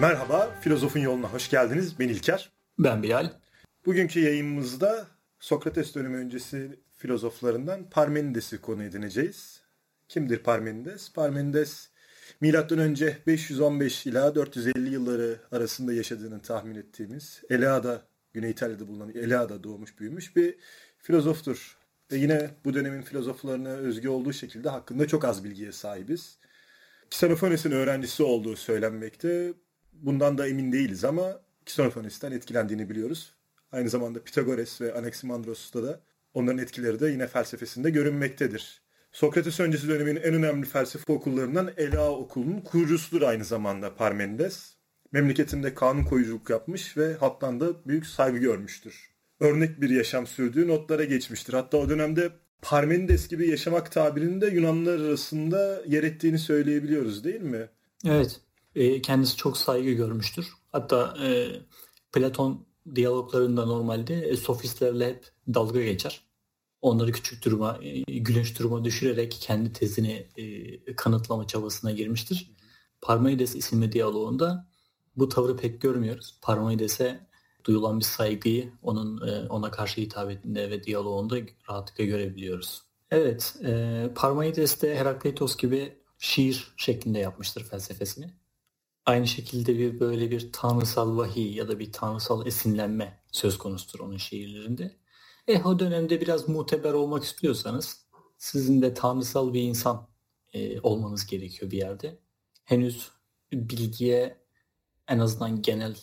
Merhaba, Filozofun Yoluna hoş geldiniz. Ben İlker. Ben Bilal. Bugünkü yayınımızda Sokrates dönemi öncesi filozoflarından Parmenides'i konu edineceğiz. Kimdir Parmenides? Parmenides milattan önce 515 ila 450 yılları arasında yaşadığını tahmin ettiğimiz Eleada, Güney İtalya'da bulunan Eleada doğmuş büyümüş bir filozoftur. Ve yine bu dönemin filozoflarına özgü olduğu şekilde hakkında çok az bilgiye sahibiz. Xenofones'in öğrencisi olduğu söylenmekte. Bundan da emin değiliz ama Xenofones'ten etkilendiğini biliyoruz. Aynı zamanda Pitagores ve Anaximandros'ta da onların etkileri de yine felsefesinde görünmektedir. Sokrates öncesi dönemin en önemli felsefe okullarından Ela okulunun kurucusudur aynı zamanda Parmenides. Memleketinde kanun koyuculuk yapmış ve halktan da büyük saygı görmüştür. Örnek bir yaşam sürdüğü notlara geçmiştir. Hatta o dönemde Parmenides gibi yaşamak tabirinde Yunanlılar arasında yer ettiğini söyleyebiliyoruz değil mi? Evet. E, kendisi çok saygı görmüştür. Hatta e, Platon diyaloglarında normalde e, sofistlerle hep dalga geçer. Onları küçük duruma, e, gülünç duruma düşürerek kendi tezini e, kanıtlama çabasına girmiştir. Parmenides isimli diyaloğunda bu tavrı pek görmüyoruz. Parmenides'e duyulan bir saygıyı onun e, ona karşı hitabetinde ve diyaloğunda rahatlıkla görebiliyoruz. Evet, e, Parmenides de Herakleitos gibi şiir şeklinde yapmıştır felsefesini. Aynı şekilde bir böyle bir tanrısal vahiy ya da bir tanrısal esinlenme söz konusudur onun şiirlerinde. E o dönemde biraz muteber olmak istiyorsanız sizin de tanrısal bir insan e, olmanız gerekiyor bir yerde. Henüz bilgiye en azından genel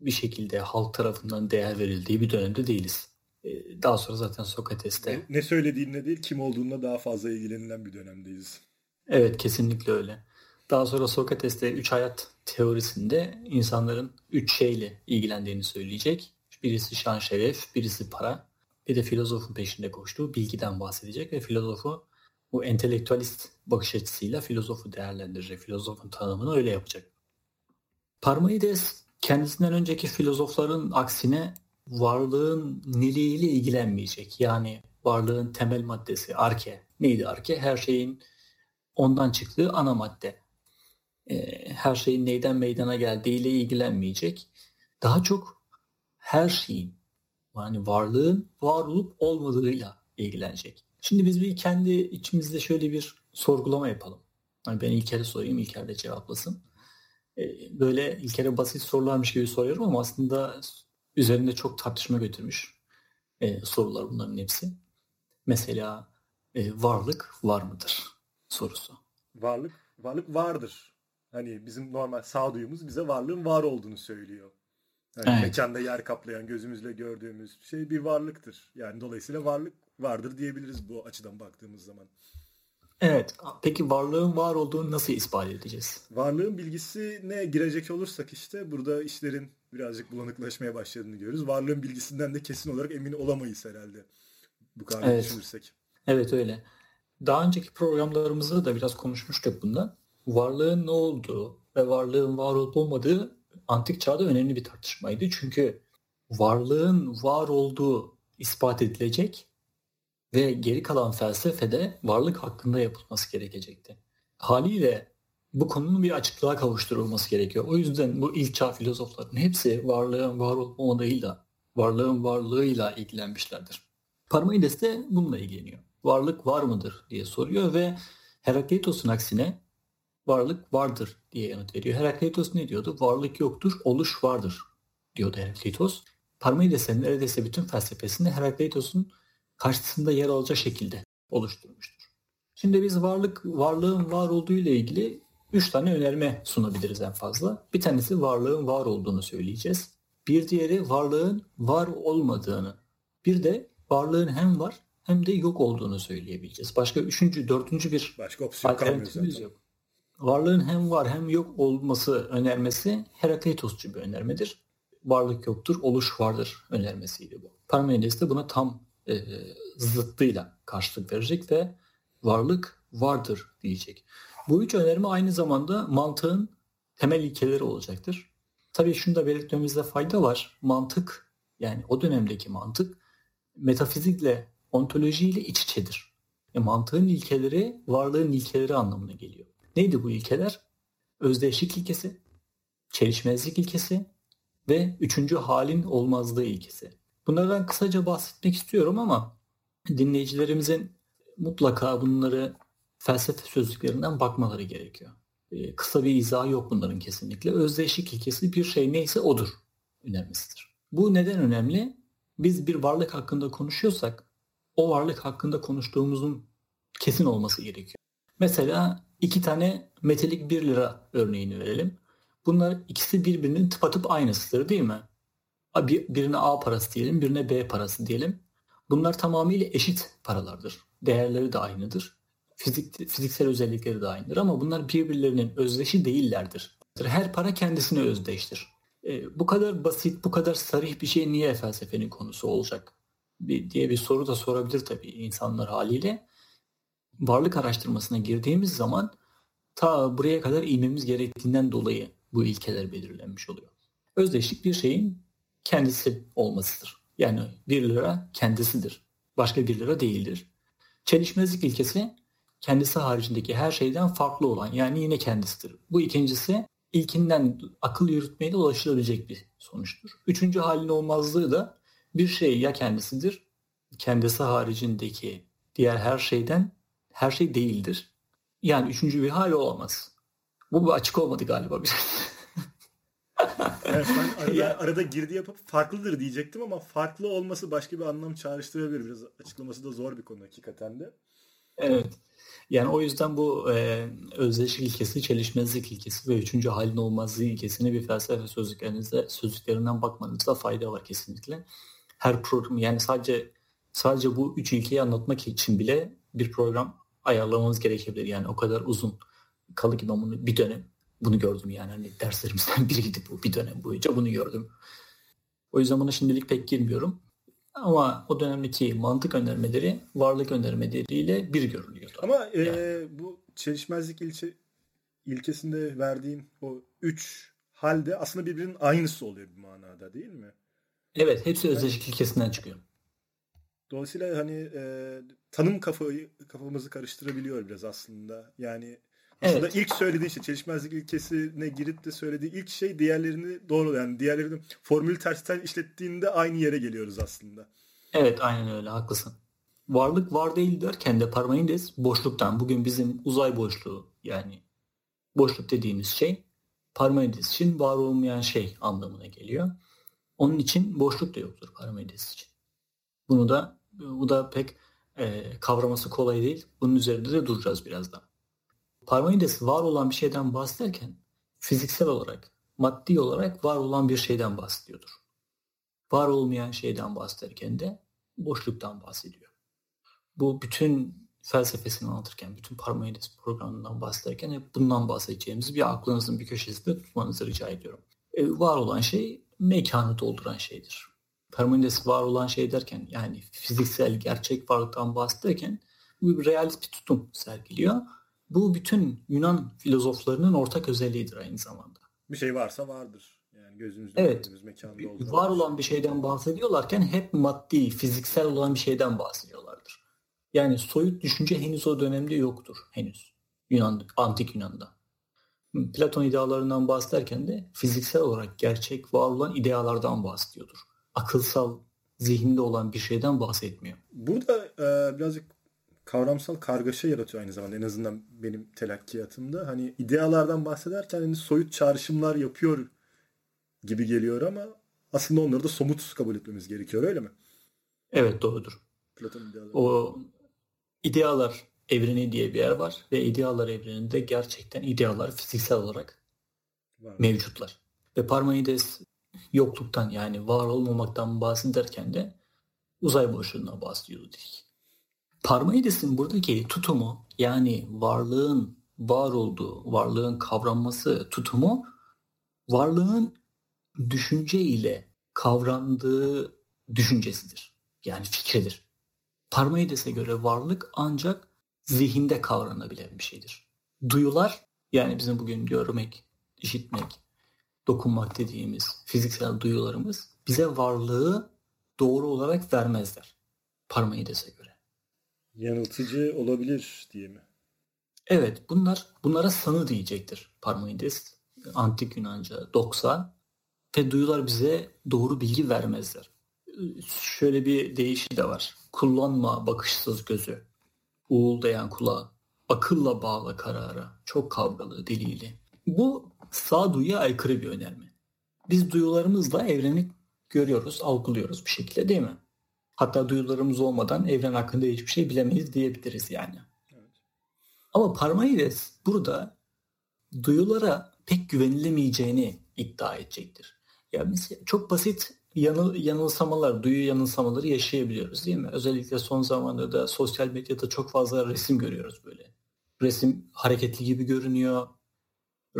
bir şekilde halk tarafından değer verildiği bir dönemde değiliz. E, daha sonra zaten Sokrates'te... Ne, ne söylediğinle değil kim olduğunla daha fazla ilgilenilen bir dönemdeyiz. Evet kesinlikle öyle. Daha sonra Sokrates'te üç hayat teorisinde insanların üç şeyle ilgilendiğini söyleyecek. Birisi şan şeref, birisi para, bir de filozofun peşinde koştuğu bilgiden bahsedecek ve filozofu bu entelektüalist bakış açısıyla filozofu değerlendirecek. Filozofun tanımını öyle yapacak. Parmenides kendisinden önceki filozofların aksine varlığın niliğiyle ilgilenmeyecek. Yani varlığın temel maddesi arke. Neydi arke? Her şeyin ondan çıktığı ana madde. Ee, her şeyin neyden meydana geldiğiyle ilgilenmeyecek. Daha çok her şeyin yani varlığın var olup olmadığıyla ilgilenecek. Şimdi biz bir kendi içimizde şöyle bir sorgulama yapalım. Yani ben İlker'e sorayım, İlker de cevaplasın. Ee, böyle İlker'e basit sorularmış gibi soruyorum ama aslında üzerinde çok tartışma götürmüş ee, sorular bunların hepsi. Mesela e, varlık var mıdır sorusu. Varlık, varlık vardır. Hani bizim normal sağduyumuz bize varlığın var olduğunu söylüyor. Yani evet. mekanda yer kaplayan, gözümüzle gördüğümüz şey bir varlıktır. Yani dolayısıyla varlık vardır diyebiliriz bu açıdan baktığımız zaman. Evet. Peki varlığın var olduğunu nasıl ispat edeceğiz? Varlığın bilgisine girecek olursak işte burada işlerin birazcık bulanıklaşmaya başladığını görüyoruz. Varlığın bilgisinden de kesin olarak emin olamayız herhalde. Bu kadar evet. düşünürsek. Evet öyle. Daha önceki programlarımızda da biraz konuşmuştuk bundan. Varlığın ne olduğu ve varlığın var olup olmadığı antik çağda önemli bir tartışmaydı. Çünkü varlığın var olduğu ispat edilecek ve geri kalan felsefede varlık hakkında yapılması gerekecekti. Haliyle bu konunun bir açıklığa kavuşturulması gerekiyor. O yüzden bu ilk çağ filozofların hepsi varlığın var olmadığıyla, varlığın varlığıyla ilgilenmişlerdir. Parmenides de bununla ilgileniyor. Varlık var mıdır diye soruyor ve Herakleitos'un aksine varlık vardır diye yanıt veriyor. Herakleitos ne diyordu? Varlık yoktur, oluş vardır diyordu Herakleitos. Parmenides'in neredeyse bütün felsefesini Herakleitos'un karşısında yer alacak şekilde oluşturmuştur. Şimdi biz varlık, varlığın var olduğu ile ilgili üç tane önerme sunabiliriz en fazla. Bir tanesi varlığın var olduğunu söyleyeceğiz. Bir diğeri varlığın var olmadığını. Bir de varlığın hem var hem de yok olduğunu söyleyebileceğiz. Başka üçüncü, dördüncü bir Başka opsiyon alternatifimiz yok. Varlığın hem var hem yok olması önermesi Herakleitosçu bir önermedir. Varlık yoktur, oluş vardır önermesiydi bu. Parmenides de buna tam e, zıttıyla karşılık verecek ve varlık vardır diyecek. Bu üç önerme aynı zamanda mantığın temel ilkeleri olacaktır. Tabii şunu da belirtmemizde fayda var. Mantık yani o dönemdeki mantık metafizikle, ontolojiyle iç içedir. E, mantığın ilkeleri varlığın ilkeleri anlamına geliyor. Neydi bu ilkeler? Özdeşlik ilkesi, çelişmezlik ilkesi ve üçüncü halin olmazlığı ilkesi. Bunlardan kısaca bahsetmek istiyorum ama dinleyicilerimizin mutlaka bunları felsefe sözlüklerinden bakmaları gerekiyor. Ee, kısa bir izah yok bunların kesinlikle. Özdeşlik ilkesi bir şey neyse odur önemlisidir. Bu neden önemli? Biz bir varlık hakkında konuşuyorsak o varlık hakkında konuştuğumuzun kesin olması gerekiyor. Mesela iki tane metalik 1 lira örneğini verelim. Bunlar ikisi birbirinin tıpatıp aynısıdır değil mi? Birine A parası diyelim, birine B parası diyelim. Bunlar tamamıyla eşit paralardır. Değerleri de aynıdır. Fizik, fiziksel özellikleri de aynıdır ama bunlar birbirlerinin özdeşi değillerdir. Her para kendisine özdeştir. E, bu kadar basit, bu kadar sarih bir şey niye felsefenin konusu olacak bir, diye bir soru da sorabilir tabii insanlar haliyle. Varlık araştırmasına girdiğimiz zaman ta buraya kadar inmemiz gerektiğinden dolayı bu ilkeler belirlenmiş oluyor. Özdeşlik bir şeyin kendisi olmasıdır. Yani bir lira kendisidir. Başka bir lira değildir. Çelişmezlik ilkesi kendisi haricindeki her şeyden farklı olan yani yine kendisidir. Bu ikincisi ilkinden akıl yürütmeyle ulaşılabilecek bir sonuçtur. Üçüncü halin olmazlığı da bir şey ya kendisidir, kendisi haricindeki diğer her şeyden her şey değildir. Yani üçüncü bir hal olamaz. Bu açık olmadı galiba bir. evet, ben arada, ya. arada girdi yapıp farklıdır diyecektim ama farklı olması başka bir anlam çağrıştırabilir. Biraz açıklaması da zor bir konu hakikaten de. Evet. Yani o yüzden bu e, özdeşlik ilkesi, çelişmezlik ilkesi ve üçüncü halin olmazlığı ilkesine bir felsefe sözlüklerinizde sözlüklerinden bakmanızda fayda var kesinlikle. Her program yani sadece sadece bu üç ilkeyi anlatmak için bile bir program ayarlamamız gerekebilir. Yani o kadar uzun kalı ki ben bunu bir dönem bunu gördüm yani hani derslerimizden biriydi bu bir dönem boyunca bunu gördüm. O yüzden buna şimdilik pek girmiyorum. Ama o dönemdeki mantık önermeleri varlık önermeleriyle bir görülüyordu. Ama e, yani. bu çelişmezlik ilçe, ilkesinde verdiğin o üç halde aslında birbirinin aynısı oluyor bir manada değil mi? Evet hepsi özdeşlik ilkesinden çıkıyor. Dolayısıyla hani e, tanım kafayı kafamızı karıştırabiliyor biraz aslında. Yani aslında evet. ilk söylediği şey çelişmezlik ilkesine girip de söylediği ilk şey diğerlerini doğru yani diğerlerini formülü tersten işlettiğinde aynı yere geliyoruz aslında. Evet aynen öyle haklısın. Varlık var değil derken de Parmenides boşluktan bugün bizim uzay boşluğu yani boşluk dediğimiz şey Parmenides için var olmayan şey anlamına geliyor. Onun için boşluk da yoktur Parmenides için. Bunu da bu da pek e, kavraması kolay değil. Bunun üzerinde de duracağız birazdan. Parmenides var olan bir şeyden bahsederken fiziksel olarak, maddi olarak var olan bir şeyden bahsediyordur. Var olmayan şeyden bahsederken de boşluktan bahsediyor. Bu bütün felsefesini anlatırken, bütün Parmenides programından bahsederken hep bundan bahsedeceğimizi bir aklınızın bir köşesinde tutmanızı rica ediyorum. E, var olan şey mekanı dolduran şeydir. Parmenides var olan şey derken yani fiziksel gerçek varlıktan bahsederken bu bir realist bir tutum sergiliyor bu bütün Yunan filozoflarının ortak özelliğidir aynı zamanda. Bir şey varsa vardır. Yani gözümüzde evet, mekanda olduğu var olan bir şeyden bahsediyorlarken hep maddi, fiziksel olan bir şeyden bahsediyorlardır. Yani soyut düşünce henüz o dönemde yoktur henüz. Yunan, antik Yunan'da. Platon idealarından bahsederken de fiziksel olarak gerçek var olan idealardan bahsediyordur. Akılsal, zihinde olan bir şeyden bahsetmiyor. Burada e, birazcık kavramsal kargaşa yaratıyor aynı zamanda en azından benim telakkiyatımda. Hani idealardan bahsederken hani soyut çağrışımlar yapıyor gibi geliyor ama aslında onları da somut kabul etmemiz gerekiyor öyle mi? Evet doğrudur. Platon ideaları. O idealar evreni diye bir yer var ve idealar evreninde gerçekten idealar fiziksel olarak var. mevcutlar. Ve Parmenides yokluktan yani var olmamaktan bahsederken de uzay boşluğuna bahsediyordu dedik. Parmenides'in buradaki tutumu yani varlığın var olduğu, varlığın kavranması tutumu varlığın düşünce ile kavrandığı düşüncesidir. Yani fikridir. Parmenides'e göre varlık ancak zihinde kavranabilen bir şeydir. Duyular yani bizim bugün görmek, işitmek, dokunmak dediğimiz fiziksel duyularımız bize varlığı doğru olarak vermezler. Parmenides'e göre yanıltıcı olabilir diye mi? Evet bunlar bunlara sanı diyecektir Parmenides. Antik Yunanca doksa ve duyular bize doğru bilgi vermezler. Şöyle bir deyişi de var. Kullanma bakışsız gözü, uğuldayan kulağı, akılla bağla karara, çok kavgalı diliyle. Bu sağduyuya aykırı bir önerme. Biz duyularımızla evreni görüyoruz, algılıyoruz bir şekilde değil mi? Hatta duyularımız olmadan evren hakkında hiçbir şey bilemeyiz diyebiliriz yani. Evet. Ama Parmenides burada duyulara pek güvenilemeyeceğini iddia edecektir. Ya mesela çok basit yanıl, yanılsamalar, duyu yanılsamaları yaşayabiliyoruz değil mi? Özellikle son zamanlarda sosyal medyada çok fazla resim görüyoruz böyle. Resim hareketli gibi görünüyor.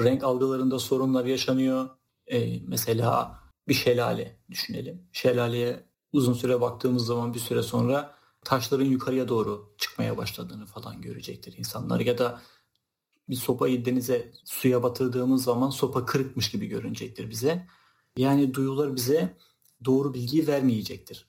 Renk algılarında sorunlar yaşanıyor. Ee, mesela bir şelale düşünelim. Şelaleye uzun süre baktığımız zaman bir süre sonra taşların yukarıya doğru çıkmaya başladığını falan görecektir insanlar. Ya da bir sopayı denize suya batırdığımız zaman sopa kırıkmış gibi görünecektir bize. Yani duyular bize doğru bilgiyi vermeyecektir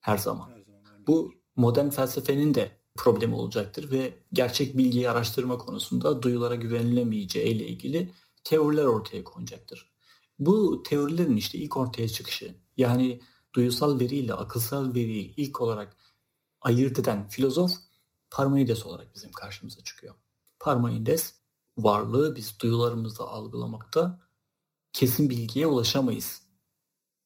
her zaman. Her zaman Bu modern felsefenin de problemi olacaktır ve gerçek bilgiyi araştırma konusunda duyulara güvenilemeyeceği ile ilgili teoriler ortaya konacaktır. Bu teorilerin işte ilk ortaya çıkışı yani duyusal veriyle akılsal veriyi ilk olarak ayırt eden filozof Parmenides olarak bizim karşımıza çıkıyor. Parmenides varlığı biz duyularımızla algılamakta kesin bilgiye ulaşamayız.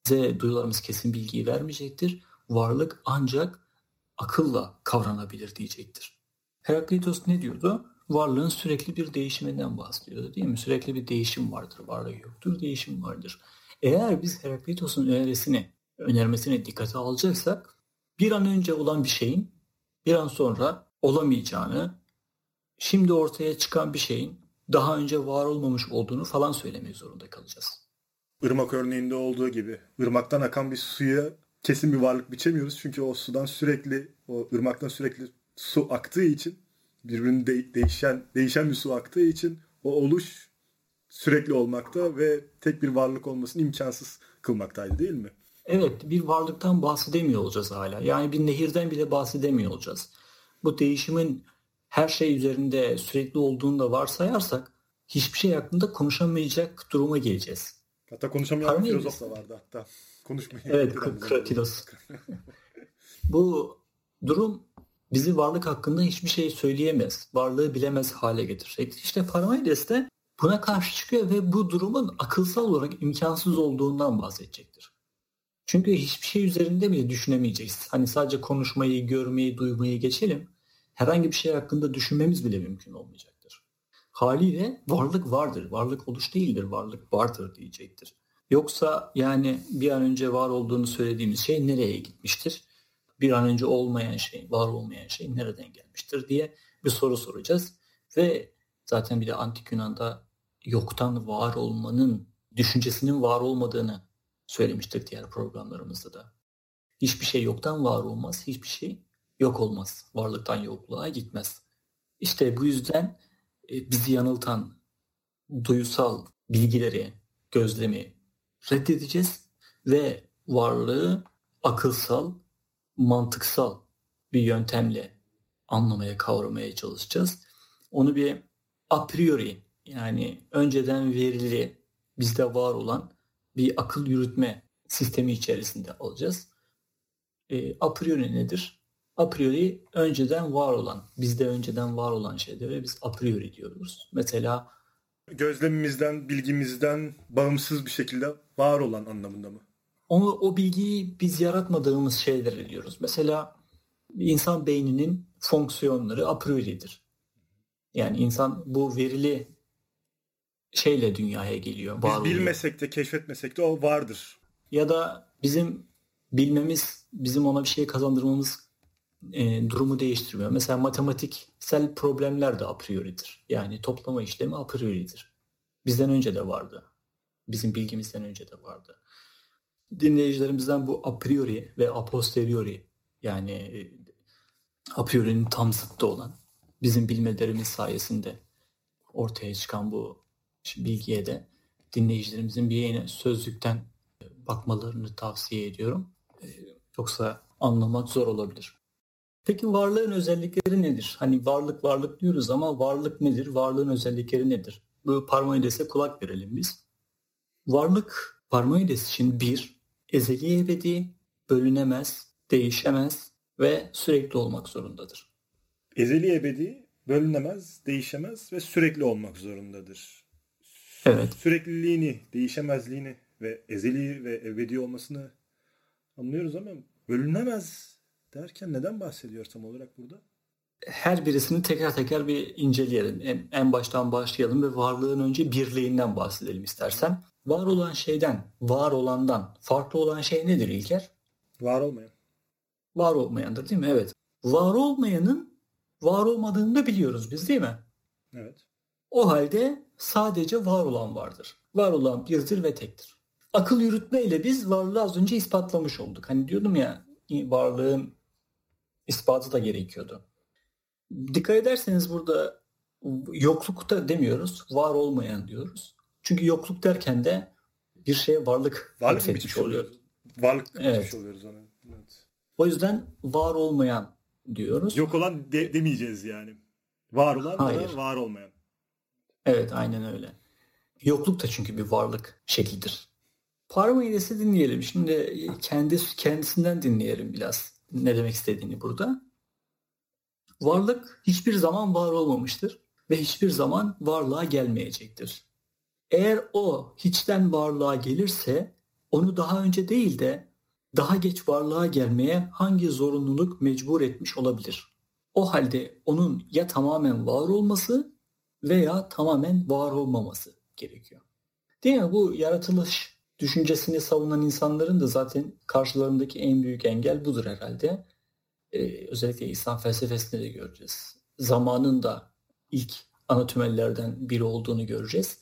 Bize duyularımız kesin bilgiyi vermeyecektir. Varlık ancak akılla kavranabilir diyecektir. Heraklitos ne diyordu? Varlığın sürekli bir değişiminden bahsediyordu değil mi? Sürekli bir değişim vardır, varlığı yoktur, değişim vardır. Eğer biz Heraklitos'un önerisini, önermesine dikkate alacaksak bir an önce olan bir şeyin bir an sonra olamayacağını, şimdi ortaya çıkan bir şeyin daha önce var olmamış olduğunu falan söylemek zorunda kalacağız. Irmak örneğinde olduğu gibi ırmaktan akan bir suya kesin bir varlık biçemiyoruz. Çünkü o sudan sürekli, o ırmaktan sürekli su aktığı için birbirinin de- değişen değişen bir su aktığı için o oluş sürekli olmakta ve tek bir varlık olmasını imkansız kılmaktaydı değil mi? Evet bir varlıktan bahsedemiyor olacağız hala. Yani bir nehirden bile bahsedemiyor olacağız. Bu değişimin her şey üzerinde sürekli olduğunu da varsayarsak hiçbir şey hakkında konuşamayacak duruma geleceğiz. Hatta konuşamayan bir filozof da vardı hatta. Konuşmayı. Evet, Kratidos. Bu durum bizi varlık hakkında hiçbir şey söyleyemez, varlığı bilemez hale getirecek. İşte Parmenides de buna karşı çıkıyor ve bu durumun akılsal olarak imkansız olduğundan bahsedecektir. Çünkü hiçbir şey üzerinde bile düşünemeyeceğiz. Hani sadece konuşmayı, görmeyi, duymayı geçelim herhangi bir şey hakkında düşünmemiz bile mümkün olmayacaktır. Haliyle varlık vardır, varlık oluş değildir, varlık vardır diyecektir. Yoksa yani bir an önce var olduğunu söylediğimiz şey nereye gitmiştir? Bir an önce olmayan şey, var olmayan şey nereden gelmiştir diye bir soru soracağız. Ve zaten bir de antik Yunan'da yoktan var olmanın düşüncesinin var olmadığını söylemiştik diğer programlarımızda da. Hiçbir şey yoktan var olmaz, hiçbir şey yok olmaz. Varlıktan yokluğa gitmez. İşte bu yüzden e, bizi yanıltan duyusal bilgileri, gözlemi reddedeceğiz ve varlığı akılsal, mantıksal bir yöntemle anlamaya, kavramaya çalışacağız. Onu bir a priori yani önceden verili bizde var olan bir akıl yürütme sistemi içerisinde alacağız. E, a priori nedir? a priori önceden var olan, bizde önceden var olan şeylere biz a priori diyoruz. Mesela gözlemimizden, bilgimizden bağımsız bir şekilde var olan anlamında mı? Onu, o bilgiyi biz yaratmadığımız şeyler diyoruz. Mesela insan beyninin fonksiyonları a priori'dir. Yani insan bu verili şeyle dünyaya geliyor. Biz bilmesek de keşfetmesek de o vardır. Ya da bizim bilmemiz, bizim ona bir şey kazandırmamız e, durumu değiştirmiyor. Mesela matematiksel problemler de a priori'dir. Yani toplama işlemi a priori'dir. Bizden önce de vardı. Bizim bilgimizden önce de vardı. Dinleyicilerimizden bu a priori ve a posteriori yani e, a priori'nin tam zıttı olan bizim bilmelerimiz sayesinde ortaya çıkan bu bilgiye de dinleyicilerimizin bir yeni sözlükten bakmalarını tavsiye ediyorum. E, yoksa anlamak zor olabilir. Peki varlığın özellikleri nedir? Hani varlık varlık diyoruz ama varlık nedir? Varlığın özellikleri nedir? bu Parmenides'e kulak verelim biz. Varlık Parmenides için bir, ezeli ebedi, bölünemez, değişemez ve sürekli olmak zorundadır. Ezeli ebedi, bölünemez, değişemez ve sürekli olmak zorundadır. Evet. Sürekliliğini, değişemezliğini ve ezeli ve ebedi olmasını anlıyoruz ama bölünemez derken neden bahsediyor tam olarak burada? Her birisini teker teker bir inceleyelim. En, en baştan başlayalım ve varlığın önce birliğinden bahsedelim istersen. Var olan şeyden, var olandan farklı olan şey nedir İlker? Var olmayan. Var olmayandır değil mi? Evet. Var olmayanın var olmadığını da biliyoruz biz değil mi? Evet. O halde sadece var olan vardır. Var olan birdir ve tektir. Akıl yürütmeyle biz varlığı az önce ispatlamış olduk. Hani diyordum ya varlığın ispatı da gerekiyordu. Dikkat ederseniz burada yoklukta demiyoruz, var olmayan diyoruz. Çünkü yokluk derken de bir şeye varlık varlık etmiş oluyoruz. Varlık evet. oluyoruz ona. Evet. O yüzden var olmayan diyoruz. Yok olan de, demeyeceğiz yani. Var olan Hayır. var olmayan. Evet aynen öyle. Yokluk da çünkü bir varlık şeklidir. Parmenides'i dinleyelim. Şimdi kendi kendisinden dinleyelim biraz ne demek istediğini burada. Varlık hiçbir zaman var olmamıştır ve hiçbir zaman varlığa gelmeyecektir. Eğer o hiçten varlığa gelirse onu daha önce değil de daha geç varlığa gelmeye hangi zorunluluk mecbur etmiş olabilir? O halde onun ya tamamen var olması veya tamamen var olmaması gerekiyor. Değil mi? Bu yaratılış düşüncesini savunan insanların da zaten karşılarındaki en büyük engel budur herhalde. Ee, özellikle İslam felsefesinde de göreceğiz. Zamanın da ilk anatomellerden biri olduğunu göreceğiz.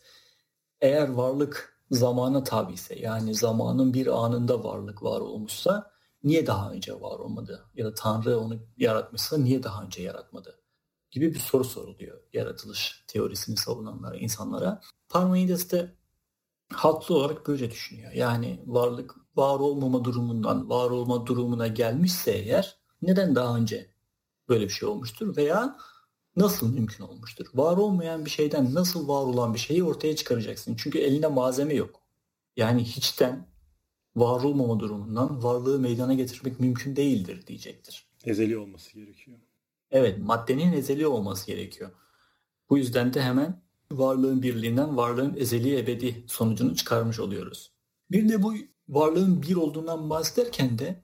Eğer varlık zamana tabi ise yani zamanın bir anında varlık var olmuşsa niye daha önce var olmadı? Ya da Tanrı onu yaratmışsa niye daha önce yaratmadı? Gibi bir soru soruluyor yaratılış teorisini savunanlara, insanlara. Parmenides de haklı olarak böyle düşünüyor. Yani varlık var olmama durumundan var olma durumuna gelmişse eğer neden daha önce böyle bir şey olmuştur veya nasıl mümkün olmuştur? Var olmayan bir şeyden nasıl var olan bir şeyi ortaya çıkaracaksın? Çünkü elinde malzeme yok. Yani hiçten var olmama durumundan varlığı meydana getirmek mümkün değildir diyecektir. Ezeli olması gerekiyor. Evet maddenin ezeli olması gerekiyor. Bu yüzden de hemen varlığın birliğinden varlığın ezeli ebedi sonucunu çıkarmış oluyoruz. Bir de bu varlığın bir olduğundan bahsederken de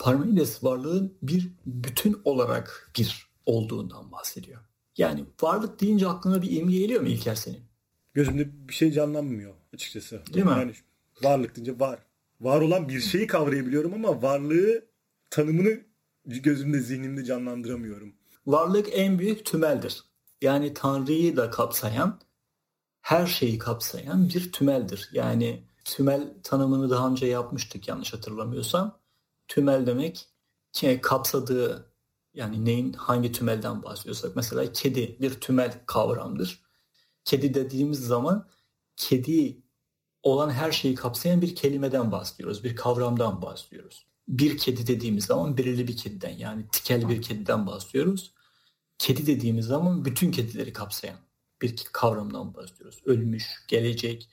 Parmenides varlığın bir bütün olarak bir olduğundan bahsediyor. Yani varlık deyince aklına bir imge geliyor mu İlker senin? Gözümde bir şey canlanmıyor açıkçası. Değil mi? Yani varlık deyince var. Var olan bir şeyi kavrayabiliyorum ama varlığı tanımını gözümde zihnimde canlandıramıyorum. Varlık en büyük tümeldir. Yani Tanrı'yı da kapsayan, her şeyi kapsayan bir tümeldir. Yani tümel tanımını daha önce yapmıştık yanlış hatırlamıyorsam. Tümel demek ki kapsadığı yani neyin hangi tümelden bahsediyorsak mesela kedi bir tümel kavramdır. Kedi dediğimiz zaman kedi olan her şeyi kapsayan bir kelimeden bahsediyoruz. Bir kavramdan bahsediyoruz. Bir kedi dediğimiz zaman belirli bir kediden yani tikel bir kediden bahsediyoruz. Kedi dediğimiz zaman bütün kedileri kapsayan bir kavramdan bahsediyoruz. Ölmüş, gelecek,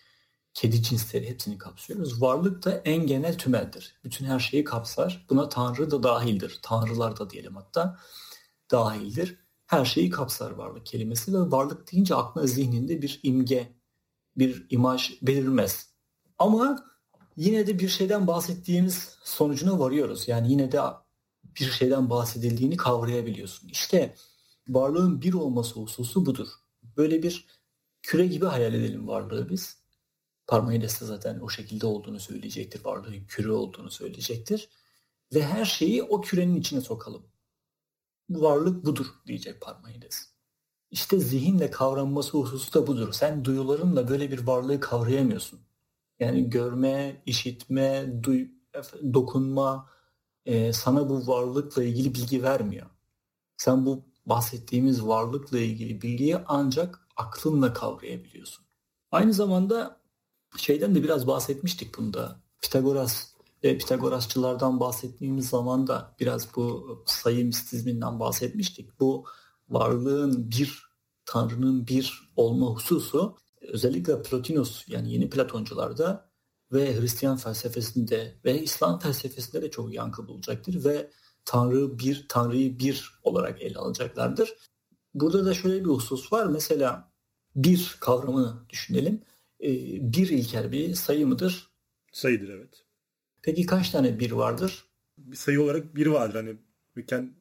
kedi cinsleri hepsini kapsıyoruz. Varlık da en genel tümeldir. Bütün her şeyi kapsar. Buna Tanrı da dahildir. Tanrılar da diyelim hatta dahildir. Her şeyi kapsar varlık kelimesi ve varlık deyince aklına zihninde bir imge, bir imaj belirmez. Ama yine de bir şeyden bahsettiğimiz sonucuna varıyoruz. Yani yine de bir şeyden bahsedildiğini kavrayabiliyorsun. İşte varlığın bir olması hususu budur. Böyle bir küre gibi hayal edelim varlığı biz. Parmenides de zaten o şekilde olduğunu söyleyecektir. Varlığın küre olduğunu söyleyecektir. Ve her şeyi o kürenin içine sokalım. Bu varlık budur diyecek Parmenides. İşte zihinle kavranması hususu da budur. Sen duyularınla böyle bir varlığı kavrayamıyorsun. Yani görme, işitme, duy, dokunma e, sana bu varlıkla ilgili bilgi vermiyor. Sen bu bahsettiğimiz varlıkla ilgili bilgiyi ancak aklınla kavrayabiliyorsun. Aynı zamanda şeyden de biraz bahsetmiştik bunda. Pitagoras ve Pitagorasçılardan bahsettiğimiz zaman da biraz bu sayı mistizminden bahsetmiştik. Bu varlığın bir, Tanrı'nın bir olma hususu özellikle Plotinus yani yeni Platoncularda ve Hristiyan felsefesinde ve İslam felsefesinde de çok yankı bulacaktır ve Tanrı bir, Tanrı'yı bir olarak ele alacaklardır. Burada da şöyle bir husus var. Mesela bir kavramını düşünelim. Ee, bir ilker bir sayı mıdır? Sayıdır evet. Peki kaç tane bir vardır? Bir sayı olarak bir vardır. Hani Müken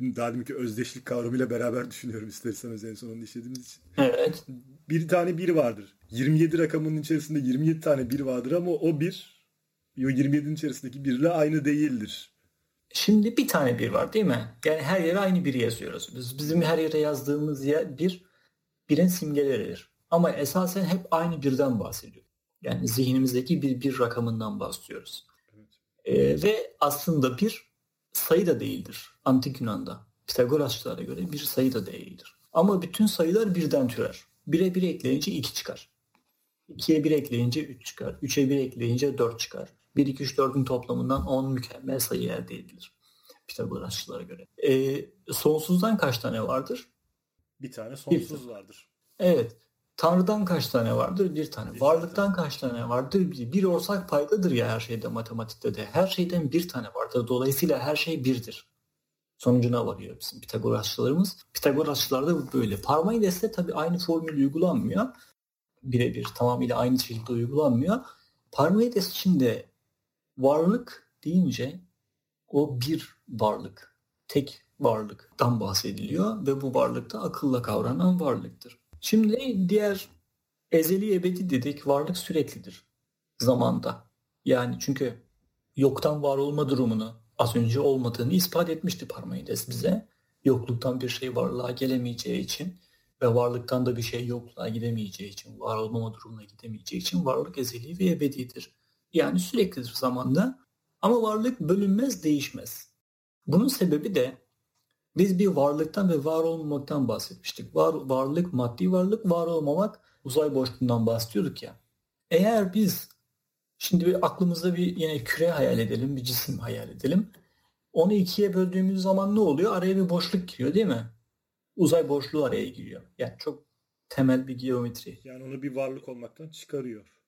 daha deminki özdeşlik kavramıyla beraber düşünüyorum isterseniz en sonunda işlediğimiz için. Evet. Bir tane bir vardır. 27 rakamının içerisinde 27 tane bir vardır ama o bir o 27'nin içerisindeki birle aynı değildir. Şimdi bir tane bir var değil mi? Yani her yere aynı biri yazıyoruz. Biz, bizim her yere yazdığımız yer bir birin simgeleridir. Ama esasen hep aynı birden bahsediyor. Yani zihnimizdeki bir bir rakamından bahsediyoruz. Evet. Ee, ve aslında bir sayı da değildir. Antik Yunan'da. Pitagorasçılara göre bir sayı da değildir. Ama bütün sayılar birden türer. 1'e 1 ekleyince 2 çıkar. 2'ye 1 ekleyince 3 çıkar. 3'e 1 ekleyince 4 çıkar. 1, 2, 3, 4'ün toplamından 10 mükemmel sayı elde edilir. Pitagorasçılara göre. E, sonsuzdan kaç tane vardır? Bir tane sonsuz bir. vardır. Evet. Tanrı'dan kaç tane vardır? Bir tane. Bir Varlıktan kaç tane vardır? Bir. bir ortak paydadır ya her şeyde matematikte de. Her şeyden bir tane vardır. Dolayısıyla her şey birdir. Sonucuna varıyor bizim Pitagorasçılarımız. Pitagorasçılar da böyle. Parmaides'te tabii aynı formül uygulanmıyor. Birebir tamamıyla aynı şekilde uygulanmıyor. Parmenides için de varlık deyince o bir varlık, tek varlıktan bahsediliyor ve bu varlık da akılla kavranan varlıktır. Şimdi diğer ezeli ebedi dedik varlık süreklidir zamanda. Yani çünkü yoktan var olma durumunu az önce olmadığını ispat etmişti Parmenides bize. Yokluktan bir şey varlığa gelemeyeceği için ve varlıktan da bir şey yokluğa gidemeyeceği için, var olmama durumuna gidemeyeceği için varlık ezeli ve ebedidir. Yani süreklidir zamanda ama varlık bölünmez, değişmez. Bunun sebebi de biz bir varlıktan ve var olmamaktan bahsetmiştik. Var, varlık, maddi varlık, var olmamak uzay boşluğundan bahsediyorduk ya. Eğer biz şimdi bir aklımızda bir yine küre hayal edelim, bir cisim hayal edelim. Onu ikiye böldüğümüz zaman ne oluyor? Araya bir boşluk giriyor değil mi? uzay boşluğu araya giriyor. Yani çok temel bir geometri. Yani onu bir varlık olmaktan çıkarıyor.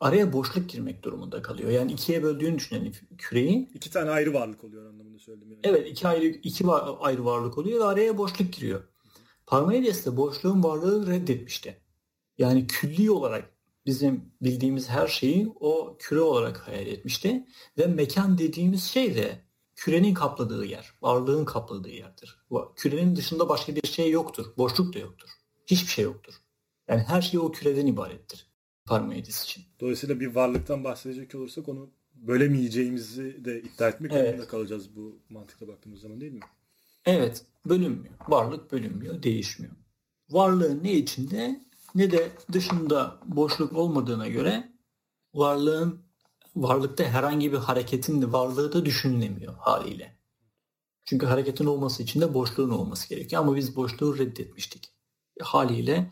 Araya boşluk girmek durumunda kalıyor. Yani ikiye böldüğünü düşünelim küreyi. İki tane ayrı varlık oluyor anlamında söyledim. Yani. Evet iki ayrı iki var, ayrı varlık oluyor ve araya boşluk giriyor. Parmenides de boşluğun varlığını reddetmişti. Yani külli olarak bizim bildiğimiz her şeyi o küre olarak hayal etmişti. Ve mekan dediğimiz şey de kürenin kapladığı yer, varlığın kapladığı yerdir. Kürenin dışında başka bir şey yoktur. Boşluk da yoktur. Hiçbir şey yoktur. Yani her şey o küreden ibarettir. Parmenides için. Dolayısıyla bir varlıktan bahsedecek olursak onu bölemeyeceğimizi de iddia etmek evet. zorunda kalacağız bu mantıkla baktığımız zaman değil mi? Evet. Bölünmüyor. Varlık bölünmüyor. Değişmiyor. Varlığın ne içinde ne de dışında boşluk olmadığına göre varlığın varlıkta herhangi bir hareketin varlığı da düşünülemiyor haliyle. Çünkü hareketin olması için de boşluğun olması gerekiyor. Ama biz boşluğu reddetmiştik. Haliyle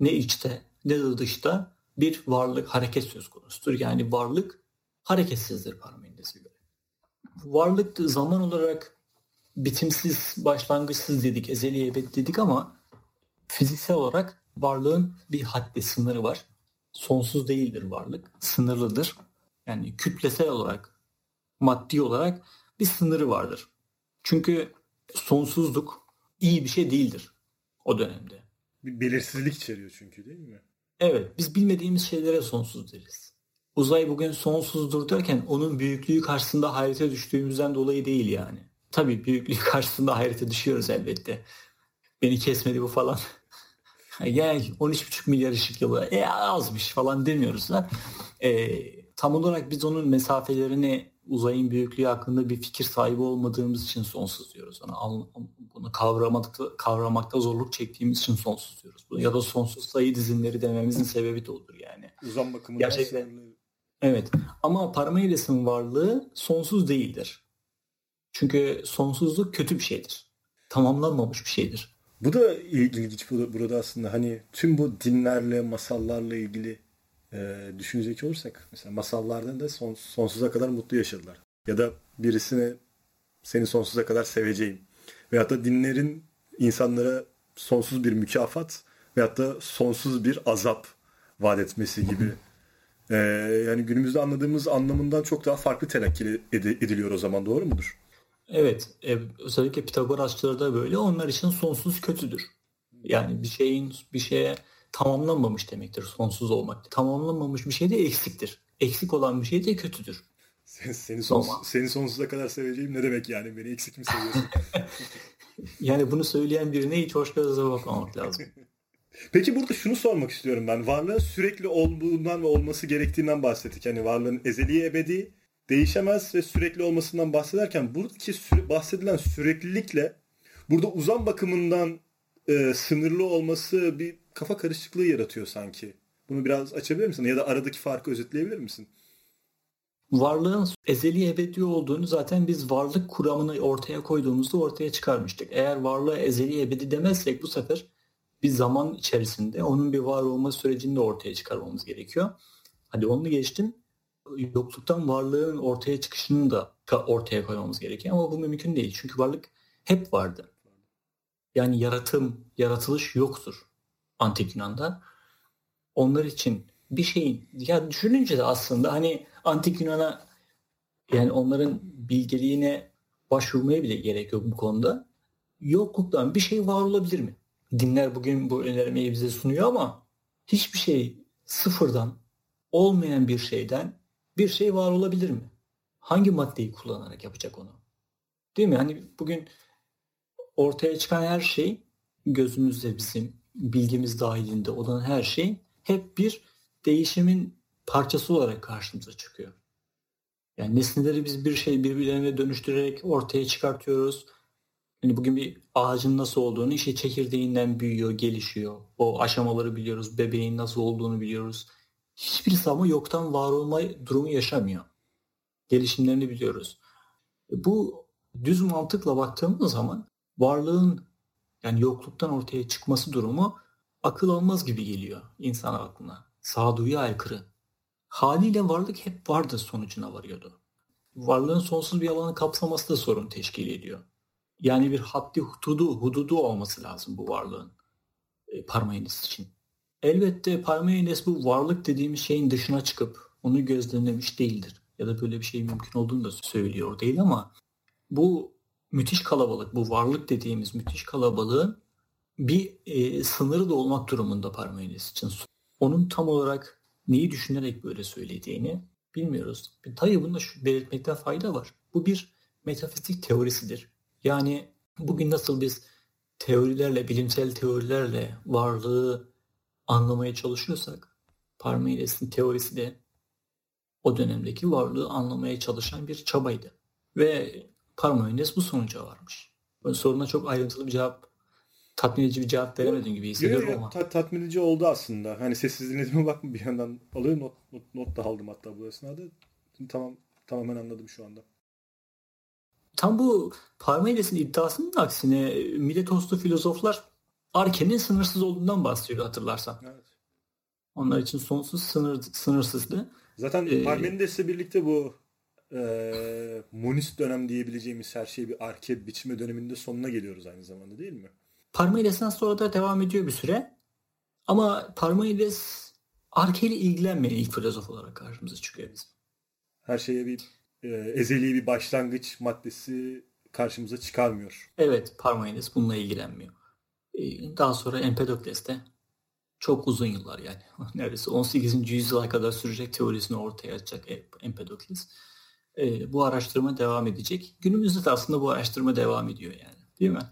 ne içte ne de dışta bir varlık hareket söz konusudur. Yani varlık hareketsizdir Parmenides'e göre. Varlık zaman olarak bitimsiz, başlangıçsız dedik, ezeli ebed dedik ama fiziksel olarak varlığın bir haddi sınırı var. Sonsuz değildir varlık, sınırlıdır yani kütlesel olarak, maddi olarak bir sınırı vardır. Çünkü sonsuzluk iyi bir şey değildir o dönemde. Bir belirsizlik içeriyor çünkü değil mi? Evet, biz bilmediğimiz şeylere sonsuz deriz. Uzay bugün sonsuzdur derken onun büyüklüğü karşısında hayrete düştüğümüzden dolayı değil yani. Tabii büyüklüğü karşısında hayrete düşüyoruz elbette. Beni kesmedi bu falan. Gel 13,5 milyar ışık yılı e, azmış falan demiyoruz da. E, tam olarak biz onun mesafelerini uzayın büyüklüğü hakkında bir fikir sahibi olmadığımız için sonsuz diyoruz. Onu, bunu kavramakta, kavramakta zorluk çektiğimiz için sonsuz diyoruz. Ya da sonsuz sayı dizinleri dememizin sebebi de odur yani. Uzam bakımından Gerçekten. Evet ama Parmenides'in varlığı sonsuz değildir. Çünkü sonsuzluk kötü bir şeydir. Tamamlanmamış bir şeydir. Bu da ilginç burada aslında hani tüm bu dinlerle, masallarla ilgili e, düşünecek olursak mesela masallarda da son, sonsuza kadar mutlu yaşadılar. Ya da birisine seni sonsuza kadar seveceğim. Veyahut da dinlerin insanlara sonsuz bir mükafat veyahut da sonsuz bir azap vaat etmesi gibi. Ee, yani günümüzde anladığımız anlamından çok daha farklı telakki ediliyor o zaman doğru mudur? Evet. E, özellikle Pitagorasçılar da böyle. Onlar için sonsuz kötüdür. Yani bir şeyin bir şeye tamamlanmamış demektir sonsuz olmak. Tamamlanmamış bir şey de eksiktir. Eksik olan bir şey de kötüdür. Sen, seni, sonsuz, seni sonsuza kadar seveceğim ne demek yani? Beni eksik mi seviyorsun? yani bunu söyleyen birine hiç hoş gözle bakmamak lazım. Peki burada şunu sormak istiyorum ben. Varlığın sürekli olduğundan ve olması gerektiğinden bahsettik. Yani varlığın ezeli ebedi, değişemez ve sürekli olmasından bahsederken buradaki süre, bahsedilen süreklilikle burada uzam bakımından e, sınırlı olması bir kafa karışıklığı yaratıyor sanki. Bunu biraz açabilir misin? Ya da aradaki farkı özetleyebilir misin? Varlığın ezeli ebedi olduğunu zaten biz varlık kuramını ortaya koyduğumuzda ortaya çıkarmıştık. Eğer varlığa ezeli ebedi demezsek bu sefer bir zaman içerisinde onun bir var olma sürecini de ortaya çıkarmamız gerekiyor. Hadi onu geçtim. Yokluktan varlığın ortaya çıkışını da ortaya koymamız gerekiyor ama bu mümkün değil. Çünkü varlık hep vardı. Yani yaratım, yaratılış yoktur antik Yunan'da. Onlar için bir şeyin ya düşününce de aslında hani antik Yunan'a yani onların bilgeliğine başvurmaya bile gerek yok bu konuda. Yokluktan bir şey var olabilir mi? Dinler bugün bu önermeyi bize sunuyor ama hiçbir şey sıfırdan olmayan bir şeyden bir şey var olabilir mi? Hangi maddeyi kullanarak yapacak onu? Değil mi? Hani bugün ortaya çıkan her şey gözümüzde bizim bilgimiz dahilinde olan her şey hep bir değişimin parçası olarak karşımıza çıkıyor. Yani nesneleri biz bir şey birbirlerine dönüştürerek ortaya çıkartıyoruz. Yani bugün bir ağacın nasıl olduğunu işte çekirdeğinden büyüyor, gelişiyor. O aşamaları biliyoruz. Bebeğin nasıl olduğunu biliyoruz. Hiçbir zaman yoktan var olma durumu yaşamıyor. Gelişimlerini biliyoruz. Bu düz mantıkla baktığımız zaman varlığın yani yokluktan ortaya çıkması durumu akıl almaz gibi geliyor insan aklına. Sağduyuya aykırı. Haliyle varlık hep vardı sonucuna varıyordu. Varlığın sonsuz bir alanı kapsaması da sorun teşkil ediyor. Yani bir haddi hududu, hududu olması lazım bu varlığın e, Parmenides için. Elbette Parmenides bu varlık dediğimiz şeyin dışına çıkıp onu gözlemlemiş değildir. Ya da böyle bir şey mümkün olduğunu da söylüyor değil ama bu müthiş kalabalık, bu varlık dediğimiz müthiş kalabalığın bir e, sınırı da olmak durumunda Parmenides için. Onun tam olarak neyi düşünerek böyle söylediğini bilmiyoruz. Tabii bunda şu belirtmekten fayda var. Bu bir metafizik teorisidir. Yani bugün nasıl biz teorilerle, bilimsel teorilerle varlığı anlamaya çalışıyorsak Parmenides'in teorisi de o dönemdeki varlığı anlamaya çalışan bir çabaydı. Ve Parmenides bu sonuca varmış. Ben soruna çok ayrıntılı bir cevap tatmin edici bir cevap veremedim gibi hissediyorum ama. Ta- tatmin edici oldu aslında. Hani sessiz dinlediğime bakma bir yandan alıyorum not, not, not da aldım hatta bu esnada. Tamam tamamen anladım şu anda. Tam bu Parmenides'in iddiasının aksine Miletoslu filozoflar Arke'nin sınırsız olduğundan bahsediyor hatırlarsan. Evet. Onlar için sonsuz sınır sınırsızdı. Zaten ee, Parmenides'le birlikte bu e, monist dönem diyebileceğimiz her şey bir arke biçme döneminde sonuna geliyoruz aynı zamanda değil mi? Parmenides'ten sonra da devam ediyor bir süre. Ama Parmenides arke ile ilgilenmeyen ilk filozof olarak karşımıza çıkıyor bizim. Her şeye bir e, ezeli bir başlangıç maddesi karşımıza çıkarmıyor. Evet Parmenides bununla ilgilenmiyor. E, daha sonra Empedokles de çok uzun yıllar yani neredeyse 18. yüzyıla kadar sürecek teorisini ortaya atacak Empedokles. E, bu araştırma devam edecek. Günümüzde de aslında bu araştırma devam ediyor yani. Değil mi?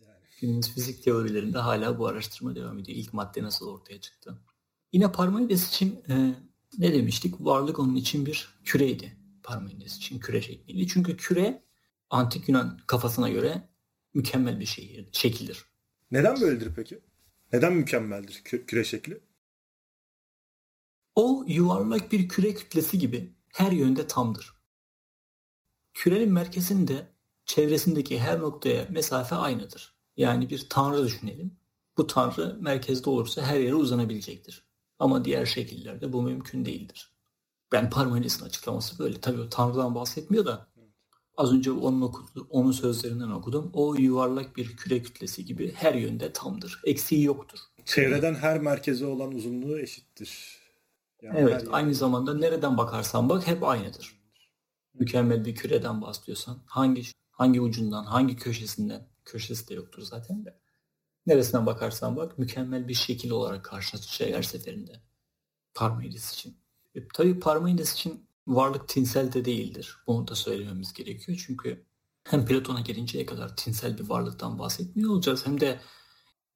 Yani. Günümüz fizik teorilerinde hala bu araştırma devam ediyor. İlk madde nasıl ortaya çıktı? Yine Parmenides için e, ne demiştik? Varlık onun için bir küreydi. Parmenides için küre şekliydi. Çünkü küre antik Yunan kafasına göre mükemmel bir şey, şekildir. Neden böyledir peki? Neden mükemmeldir küre şekli? O yuvarlak bir küre kütlesi gibi her yönde tamdır. Kürenin merkezinde çevresindeki her noktaya mesafe aynıdır. Yani bir tanrı düşünelim. Bu tanrı merkezde olursa her yere uzanabilecektir. Ama diğer şekillerde bu mümkün değildir. Ben Parmenides'in açıklaması böyle. Tabii o tanrıdan bahsetmiyor da az önce onun, okudu, onun sözlerinden okudum. O yuvarlak bir küre kütlesi gibi her yönde tamdır. Eksiği yoktur. Çevreden her merkeze olan uzunluğu eşittir. Yani evet aynı zamanda nereden bakarsan bak hep aynıdır. Mükemmel bir küreden bahsediyorsan hangi hangi ucundan hangi köşesinden köşesi de yoktur zaten de. Neresinden bakarsan bak mükemmel bir şekil olarak karşına çıkacak her seferinde. Parmenides için. E, tabii Parmenides için varlık tinsel de değildir. Bunu da söylememiz gerekiyor. Çünkü hem Platon'a gelinceye kadar tinsel bir varlıktan bahsetmiyor olacağız hem de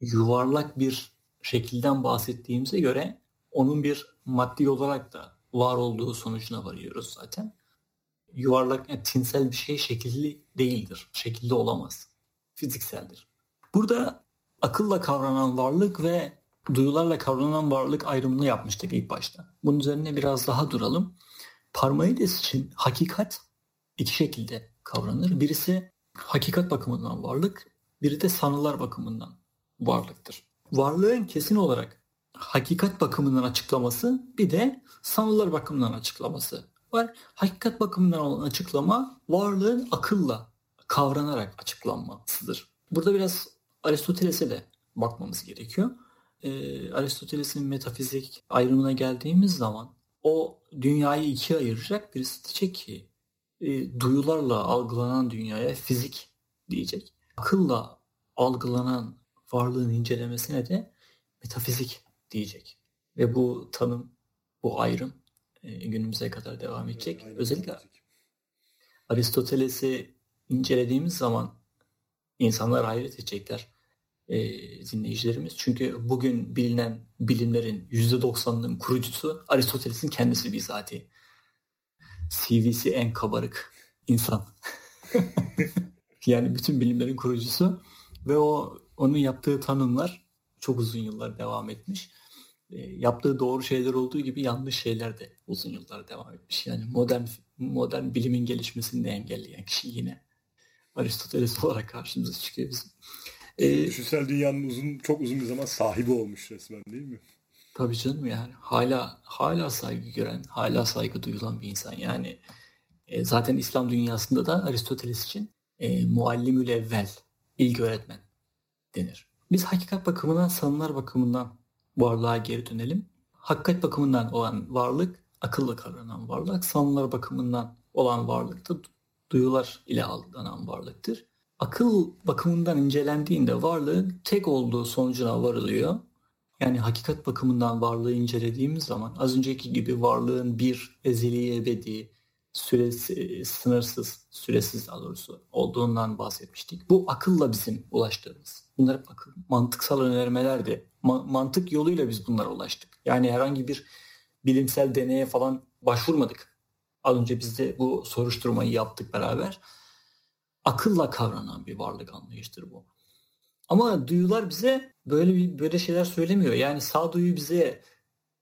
yuvarlak bir şekilden bahsettiğimize göre onun bir maddi olarak da var olduğu sonucuna varıyoruz zaten. Yuvarlak, yani tinsel bir şey şekilli değildir. Şekilli olamaz. Fizikseldir. Burada akılla kavranan varlık ve duyularla kavranan varlık ayrımını yapmıştık ilk başta. Bunun üzerine biraz daha duralım. Parmenides için hakikat iki şekilde kavranır. Birisi hakikat bakımından varlık, biri de sanılar bakımından varlıktır. Varlığın kesin olarak hakikat bakımından açıklaması bir de sanılar bakımından açıklaması var. Hakikat bakımından olan açıklama varlığın akılla kavranarak açıklanmasıdır. Burada biraz Aristoteles'e de bakmamız gerekiyor. Ee, Aristoteles'in metafizik ayrımına geldiğimiz zaman o dünyayı ikiye ayıracak. Birisi diyecek ki e, duyularla algılanan dünyaya fizik diyecek. Akılla algılanan varlığın incelemesine de metafizik diyecek. Ve bu tanım, bu ayrım günümüze kadar devam edecek. Evet, Özellikle Aristoteles'i incelediğimiz zaman insanlar hayret edecekler e, dinleyicilerimiz. Çünkü bugün bilinen bilimlerin %90'ının kurucusu Aristoteles'in kendisi bizatihi. CV'si en kabarık insan. yani bütün bilimlerin kurucusu ve o onun yaptığı tanımlar çok uzun yıllar devam etmiş. E, yaptığı doğru şeyler olduğu gibi yanlış şeyler de uzun yıllar devam etmiş. Yani modern modern bilimin gelişmesini de engelleyen kişi yine Aristoteles olarak karşımıza çıkıyor bizim. Ee, Düşünsel dünyanın uzun çok uzun bir zaman sahibi olmuş resmen değil mi? Tabii canım yani hala hala saygı gören, hala saygı duyulan bir insan. Yani e, zaten İslam dünyasında da Aristoteles için e, muallimül evvel, ilk öğretmen denir. Biz hakikat bakımından, sanımlar bakımından varlığa geri dönelim. Hakikat bakımından olan varlık, akılla kavranan varlık, sanımlar bakımından olan varlık da duyular ile algılanan varlıktır. Akıl bakımından incelendiğinde varlığın tek olduğu sonucuna varılıyor. Yani hakikat bakımından varlığı incelediğimiz zaman az önceki gibi varlığın bir ezeli ebedi, süresi, sınırsız, süresiz daha doğrusu olduğundan bahsetmiştik. Bu akılla bizim ulaştığımız. Bunlar akıl, mantıksal önermelerdi. Ma- mantık yoluyla biz bunlara ulaştık. Yani herhangi bir bilimsel deneye falan başvurmadık. Az önce biz de bu soruşturmayı yaptık beraber. Akılla kavranan bir varlık anlayıştır bu. Ama duyular bize böyle bir böyle şeyler söylemiyor. Yani sağduyu bize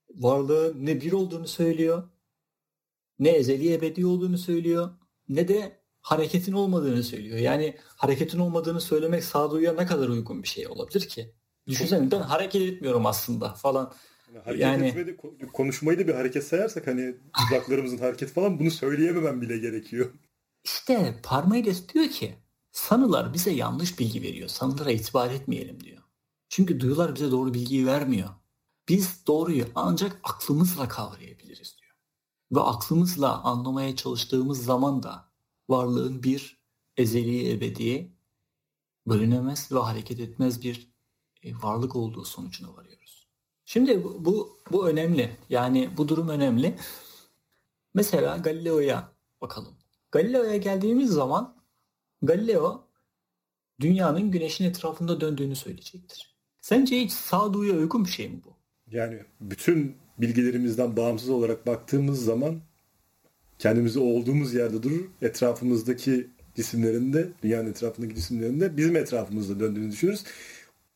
varlığın ne bir olduğunu söylüyor, ne ezeli ebedi olduğunu söylüyor, ne de hareketin olmadığını söylüyor. Yani hareketin olmadığını söylemek sağduyuya ne kadar uygun bir şey olabilir ki? Düşünsene ben hareket etmiyorum aslında falan. Hareket yani, etmedi, konuşmayı da bir hareket sayarsak hani dudaklarımızın hareketi falan bunu söyleyememem bile gerekiyor. İşte Parmenides diyor ki sanılar bize yanlış bilgi veriyor. Sanılara itibar etmeyelim diyor. Çünkü duyular bize doğru bilgiyi vermiyor. Biz doğruyu ancak aklımızla kavrayabiliriz diyor. Ve aklımızla anlamaya çalıştığımız zaman da varlığın bir ezeli ebedi bölünemez ve hareket etmez bir e, varlık olduğu sonucuna varıyoruz. Şimdi bu, bu, bu önemli. Yani bu durum önemli. Mesela Galileo'ya bakalım. Galileo'ya geldiğimiz zaman Galileo dünyanın güneşin etrafında döndüğünü söyleyecektir. Sence hiç sağduyuya uygun bir şey mi bu? Yani bütün bilgilerimizden bağımsız olarak baktığımız zaman kendimizi olduğumuz yerde durur. Etrafımızdaki cisimlerinde, dünyanın etrafındaki cisimlerinde bizim etrafımızda döndüğünü düşünürüz.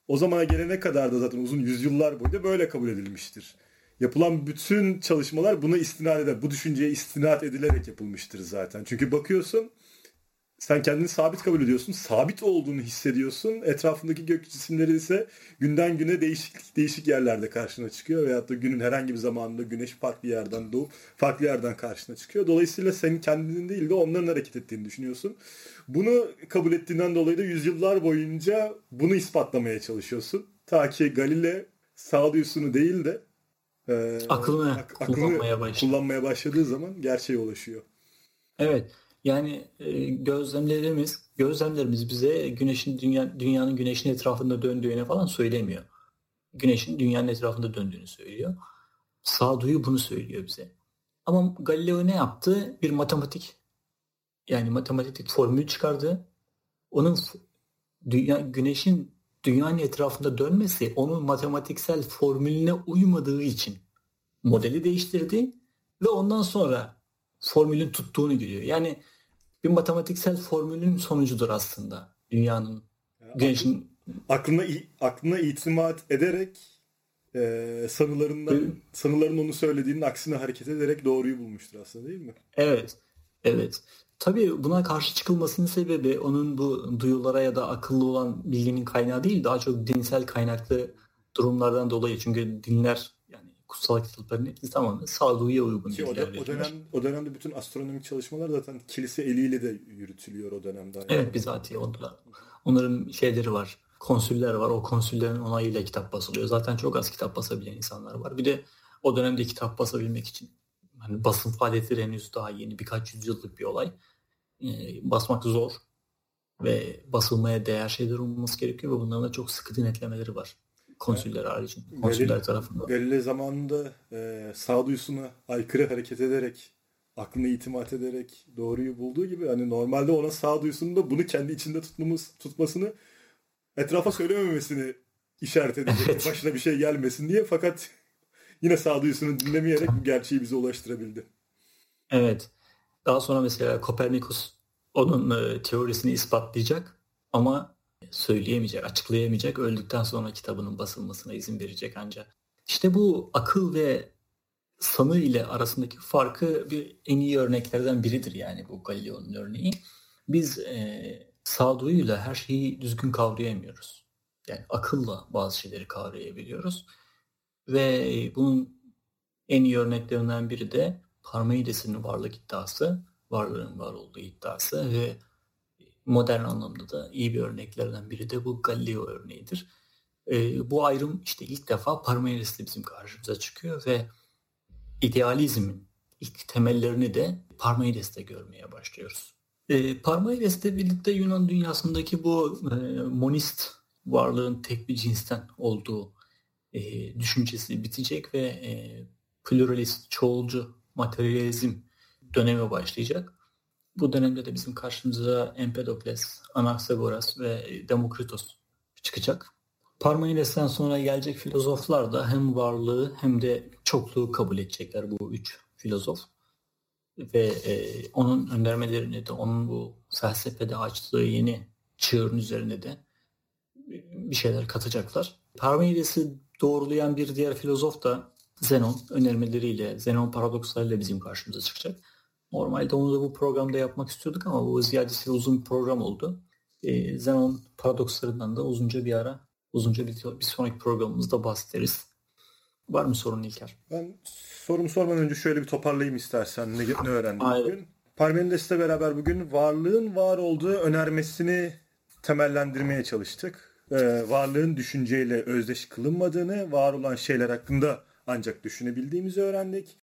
O zamana gelene kadar da zaten uzun yüzyıllar boyunca böyle kabul edilmiştir yapılan bütün çalışmalar buna istinad eder. Bu düşünceye istinad edilerek yapılmıştır zaten. Çünkü bakıyorsun sen kendini sabit kabul ediyorsun. Sabit olduğunu hissediyorsun. Etrafındaki gök cisimleri ise günden güne değişik değişik yerlerde karşına çıkıyor. Veyahut da günün herhangi bir zamanında güneş farklı yerden doğup farklı yerden karşına çıkıyor. Dolayısıyla senin kendinin değil de onların hareket ettiğini düşünüyorsun. Bunu kabul ettiğinden dolayı da yüzyıllar boyunca bunu ispatlamaya çalışıyorsun. Ta ki Galile sağduyusunu değil de e, aklını, ak- kullanmaya, aklını kullanmaya başladığı zaman gerçeğe ulaşıyor. Evet. Yani e, gözlemlerimiz gözlemlerimiz bize güneşin dünya, dünyanın güneşin etrafında döndüğünü falan söylemiyor. Güneşin dünyanın etrafında döndüğünü söylüyor. Sağduyu bunu söylüyor bize. Ama Galileo ne yaptı? Bir matematik yani matematik formül çıkardı. Onun dünya güneşin dünyanın etrafında dönmesi onun matematiksel formülüne uymadığı için modeli değiştirdi ve ondan sonra formülün tuttuğunu görüyor. Yani bir matematiksel formülün sonucudur aslında dünyanın güneşin aklına aklına itimat ederek e, sanılarından sanıların onu söylediğinin aksine hareket ederek doğruyu bulmuştur aslında değil mi? Evet. Evet. Tabii buna karşı çıkılmasının sebebi onun bu duyulara ya da akıllı olan bilginin kaynağı değil daha çok dinsel kaynaklı durumlardan dolayı. Çünkü dinler yani kutsal kitapların hepsi tamamen sağduyuya uygun. Ki o, da, o, dönem, o dönemde bütün astronomik çalışmalar zaten kilise eliyle de yürütülüyor o dönemde. Yani. Evet bizatihi onlar. Onların şeyleri var. Konsüller var. O konsüllerin onayıyla kitap basılıyor. Zaten çok az kitap basabilen insanlar var. Bir de o dönemde kitap basabilmek için hani basın faaliyetleri henüz daha yeni birkaç yüzyıllık bir olay. E, basmak zor ve basılmaya değer şeyler olması gerekiyor ve bunların da çok sıkı denetlemeleri var. Konsüller haricinde. Konsüller belirli, tarafından. Belirli zamanında e, sağduyusuna aykırı hareket ederek aklına itimat ederek doğruyu bulduğu gibi hani normalde ona sağduyusunu da bunu kendi içinde tutmamız tutmasını etrafa söylememesini işaret edecek. Evet. Başına bir şey gelmesin diye fakat yine sağduyusunu dinlemeyerek bu gerçeği bize ulaştırabildi. Evet. Daha sonra mesela Kopernikus onun e, teorisini ispatlayacak ama söyleyemeyecek, açıklayamayacak. Öldükten sonra kitabının basılmasına izin verecek ancak. İşte bu akıl ve sanı ile arasındaki farkı bir en iyi örneklerden biridir yani bu Galileo'nun örneği. Biz e, sağduyuyla her şeyi düzgün kavrayamıyoruz. Yani akılla bazı şeyleri kavrayabiliyoruz. Ve bunun en iyi örneklerinden biri de Parmenides'in varlık iddiası, varlığın var olduğu iddiası ve modern anlamda da iyi bir örneklerden biri de bu Galileo örneğidir. E, bu ayrım işte ilk defa Parmenides'te bizim karşımıza çıkıyor ve idealizmin ilk temellerini de Parmenides'te görmeye başlıyoruz. E, Parmenides'le birlikte Yunan dünyasındaki bu e, monist varlığın tek bir cinsten olduğu e, düşüncesi bitecek ve e, pluralist, çoğulcu materyalizm dönemi başlayacak. Bu dönemde de bizim karşımıza Empedokles, Anaxagoras ve Demokritos çıkacak. Parmenides'ten sonra gelecek filozoflar da hem varlığı hem de çokluğu kabul edecekler bu üç filozof. Ve e, onun önermelerini de onun bu felsefede açtığı yeni çığırın üzerine de bir şeyler katacaklar. Parmenides'i doğrulayan bir diğer filozof da Zenon önermeleriyle, Zenon paradokslarıyla bizim karşımıza çıkacak. Normalde onu da bu programda yapmak istiyorduk ama bu ziyadesiyle uzun bir program oldu. E, Zenon paradokslarından da uzunca bir ara, uzunca bir, bir sonraki programımızda bahsederiz. Var mı sorun İlker? Ben sorumu sormadan önce şöyle bir toparlayayım istersen. Ne, ne öğrendik Aynen. bugün? Parmenides'le beraber bugün varlığın var olduğu önermesini temellendirmeye çalıştık. Ee, varlığın düşünceyle özdeş kılınmadığını, var olan şeyler hakkında ancak düşünebildiğimizi öğrendik.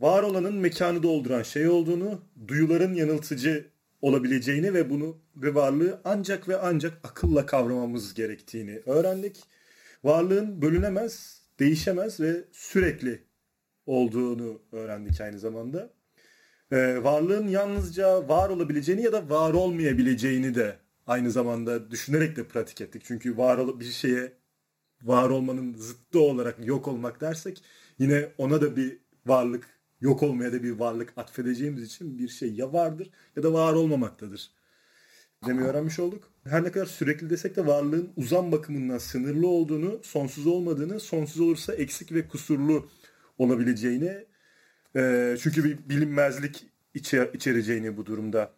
Var olanın mekanı dolduran şey olduğunu, duyuların yanıltıcı olabileceğini ve bunu ve varlığı ancak ve ancak akılla kavramamız gerektiğini öğrendik. Varlığın bölünemez, değişemez ve sürekli olduğunu öğrendik aynı zamanda. Ee, varlığın yalnızca var olabileceğini ya da var olmayabileceğini de aynı zamanda düşünerek de pratik ettik. Çünkü var bir şeye var olmanın zıttı olarak yok olmak dersek yine ona da bir varlık yok olmaya da bir varlık atfedeceğimiz için bir şey ya vardır ya da var olmamaktadır. Demeyi öğrenmiş olduk. Her ne kadar sürekli desek de varlığın uzam bakımından sınırlı olduğunu, sonsuz olmadığını, sonsuz olursa eksik ve kusurlu olabileceğini, e, çünkü bir bilinmezlik içe, içereceğini bu durumda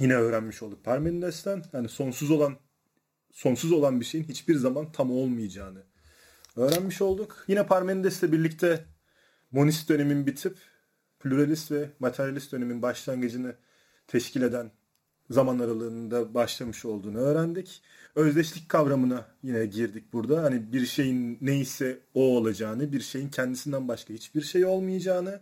yine öğrenmiş olduk Parmenides'ten. Yani sonsuz olan sonsuz olan bir şeyin hiçbir zaman tam olmayacağını öğrenmiş olduk. Yine Parmenides'le birlikte monist dönemin bitip pluralist ve materyalist dönemin başlangıcını teşkil eden zaman aralığında başlamış olduğunu öğrendik. Özdeşlik kavramına yine girdik burada. Hani bir şeyin neyse o olacağını, bir şeyin kendisinden başka hiçbir şey olmayacağını,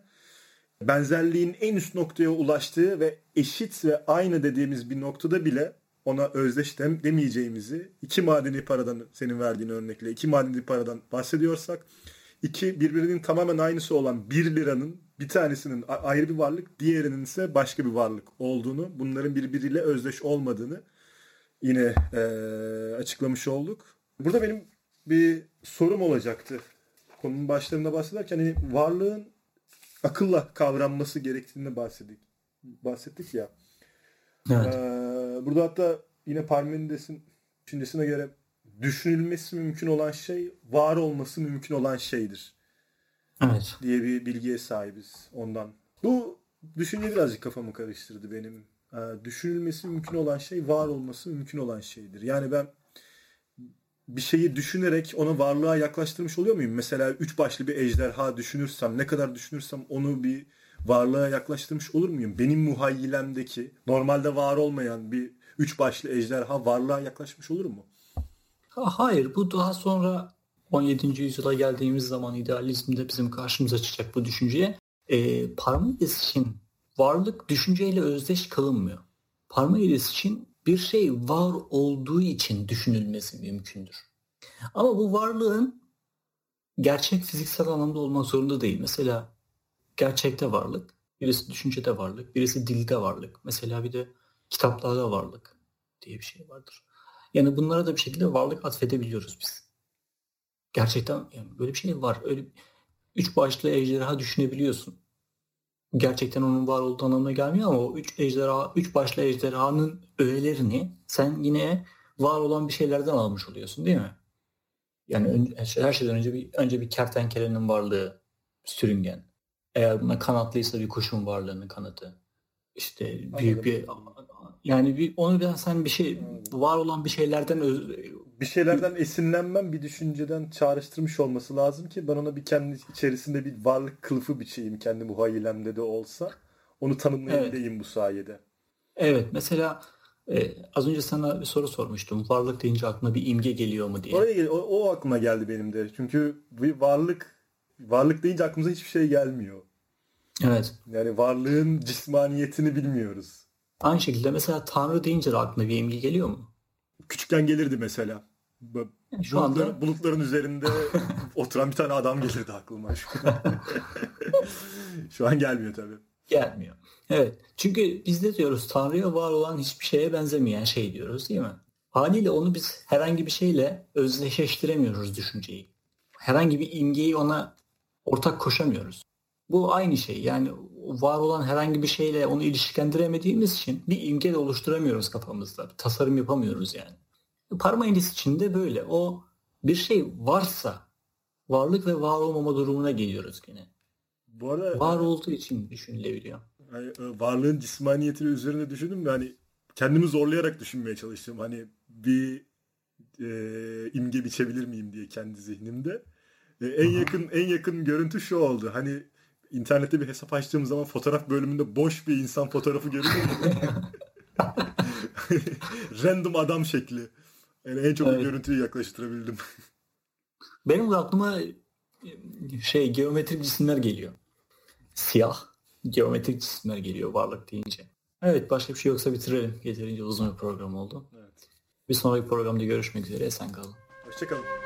benzerliğin en üst noktaya ulaştığı ve eşit ve aynı dediğimiz bir noktada bile ona özdeş dem demeyeceğimizi iki madeni paradan senin verdiğin örnekle iki madeni paradan bahsediyorsak iki birbirinin tamamen aynısı olan bir liranın bir tanesinin ayrı bir varlık diğerinin ise başka bir varlık olduğunu bunların birbiriyle özdeş olmadığını yine e, açıklamış olduk. Burada benim bir sorum olacaktı. Konunun başlarında bahsederken hani varlığın akılla kavranması gerektiğini bahsettik. Bahsettik ya. Evet. Ee, burada hatta yine Parmenides'in düşüncesine göre düşünülmesi mümkün olan şey var olması mümkün olan şeydir. Evet. Diye bir bilgiye sahibiz ondan. Bu düşünce birazcık kafamı karıştırdı benim. Ee, düşünülmesi mümkün olan şey var olması mümkün olan şeydir. Yani ben bir şeyi düşünerek ona varlığa yaklaştırmış oluyor muyum? Mesela üç başlı bir ejderha düşünürsem, ne kadar düşünürsem onu bir varlığa yaklaştırmış olur muyum? Benim muhayyilemdeki normalde var olmayan bir üç başlı ejderha varlığa yaklaşmış olur mu? Hayır bu daha sonra 17. yüzyıla geldiğimiz zaman idealizmde bizim karşımıza çıkacak bu düşünceye. E, Parmenides için varlık düşünceyle özdeş kalınmıyor. Parmenides için bir şey var olduğu için düşünülmesi mümkündür. Ama bu varlığın gerçek fiziksel anlamda olmak zorunda değil. Mesela gerçekte varlık, birisi düşüncede varlık, birisi dilde varlık. Mesela bir de kitaplarda varlık diye bir şey vardır. Yani bunlara da bir şekilde varlık atfedebiliyoruz biz. Gerçekten yani böyle bir şey var. Öyle üç başlı ejderha düşünebiliyorsun. Gerçekten onun var olduğu anlamına gelmiyor ama o üç ejderha, üç başlı ejderhanın öğelerini sen yine var olan bir şeylerden almış oluyorsun değil mi? Yani her şeyden önce bir önce bir kertenkelenin varlığı, sürüngen. Eğer buna kanatlıysa bir kuşun varlığını kanıtı. İşte büyük bir yani bir onu biraz sen bir şey var olan bir şeylerden öz, bir şeylerden esinlenmem bir düşünceden çağrıştırmış olması lazım ki ben ona bir kendi içerisinde bir varlık kılıfı biçeyim kendi muhayyilemde de olsa. Onu tanımlayabileyim evet. bu sayede. Evet mesela e, az önce sana bir soru sormuştum. Varlık deyince aklına bir imge geliyor mu diye. Oraya, o, o aklıma geldi benim de. Çünkü bir varlık varlık deyince aklımıza hiçbir şey gelmiyor. Evet. Yani varlığın cismaniyetini bilmiyoruz. Aynı şekilde mesela Tanrı deyince de aklına bir imge geliyor mu? Küçükken gelirdi mesela. Şu anda bulutların üzerinde oturan bir tane adam gelirdi aklıma. Şu an gelmiyor tabii. Gelmiyor. Evet. Çünkü biz de diyoruz Tanrı'ya var olan hiçbir şeye benzemeyen şey diyoruz değil mi? Haliyle onu biz herhangi bir şeyle özdeşleştiremiyoruz düşünceyi. Herhangi bir imgeyi ona ortak koşamıyoruz. Bu aynı şey. Yani var olan herhangi bir şeyle onu ilişkilendiremediğimiz için bir imge de oluşturamıyoruz kafamızda. Bir tasarım yapamıyoruz yani. Parmenides için de böyle. O bir şey varsa varlık ve var olmama durumuna geliyoruz gene. Bu arada var olduğu için düşünülebiliyor. Yani e, varlığın cismaniyetini üzerine düşündüm de hani kendimi zorlayarak düşünmeye çalıştım. Hani bir e, imge biçebilir miyim diye kendi zihnimde. E, en Aha. yakın en yakın görüntü şu oldu. Hani internette bir hesap açtığım zaman fotoğraf bölümünde boş bir insan fotoğrafı görünüyor. Random adam şekli. Yani en çok evet. görüntüyü yaklaştırabildim. Benim de aklıma şey geometrik cisimler geliyor. Siyah geometrik cisimler geliyor varlık deyince. Evet başka bir şey yoksa bitirelim. Yeterince uzun bir program oldu. Evet. Bir sonraki programda görüşmek üzere. Esen kalın. Hoşçakalın.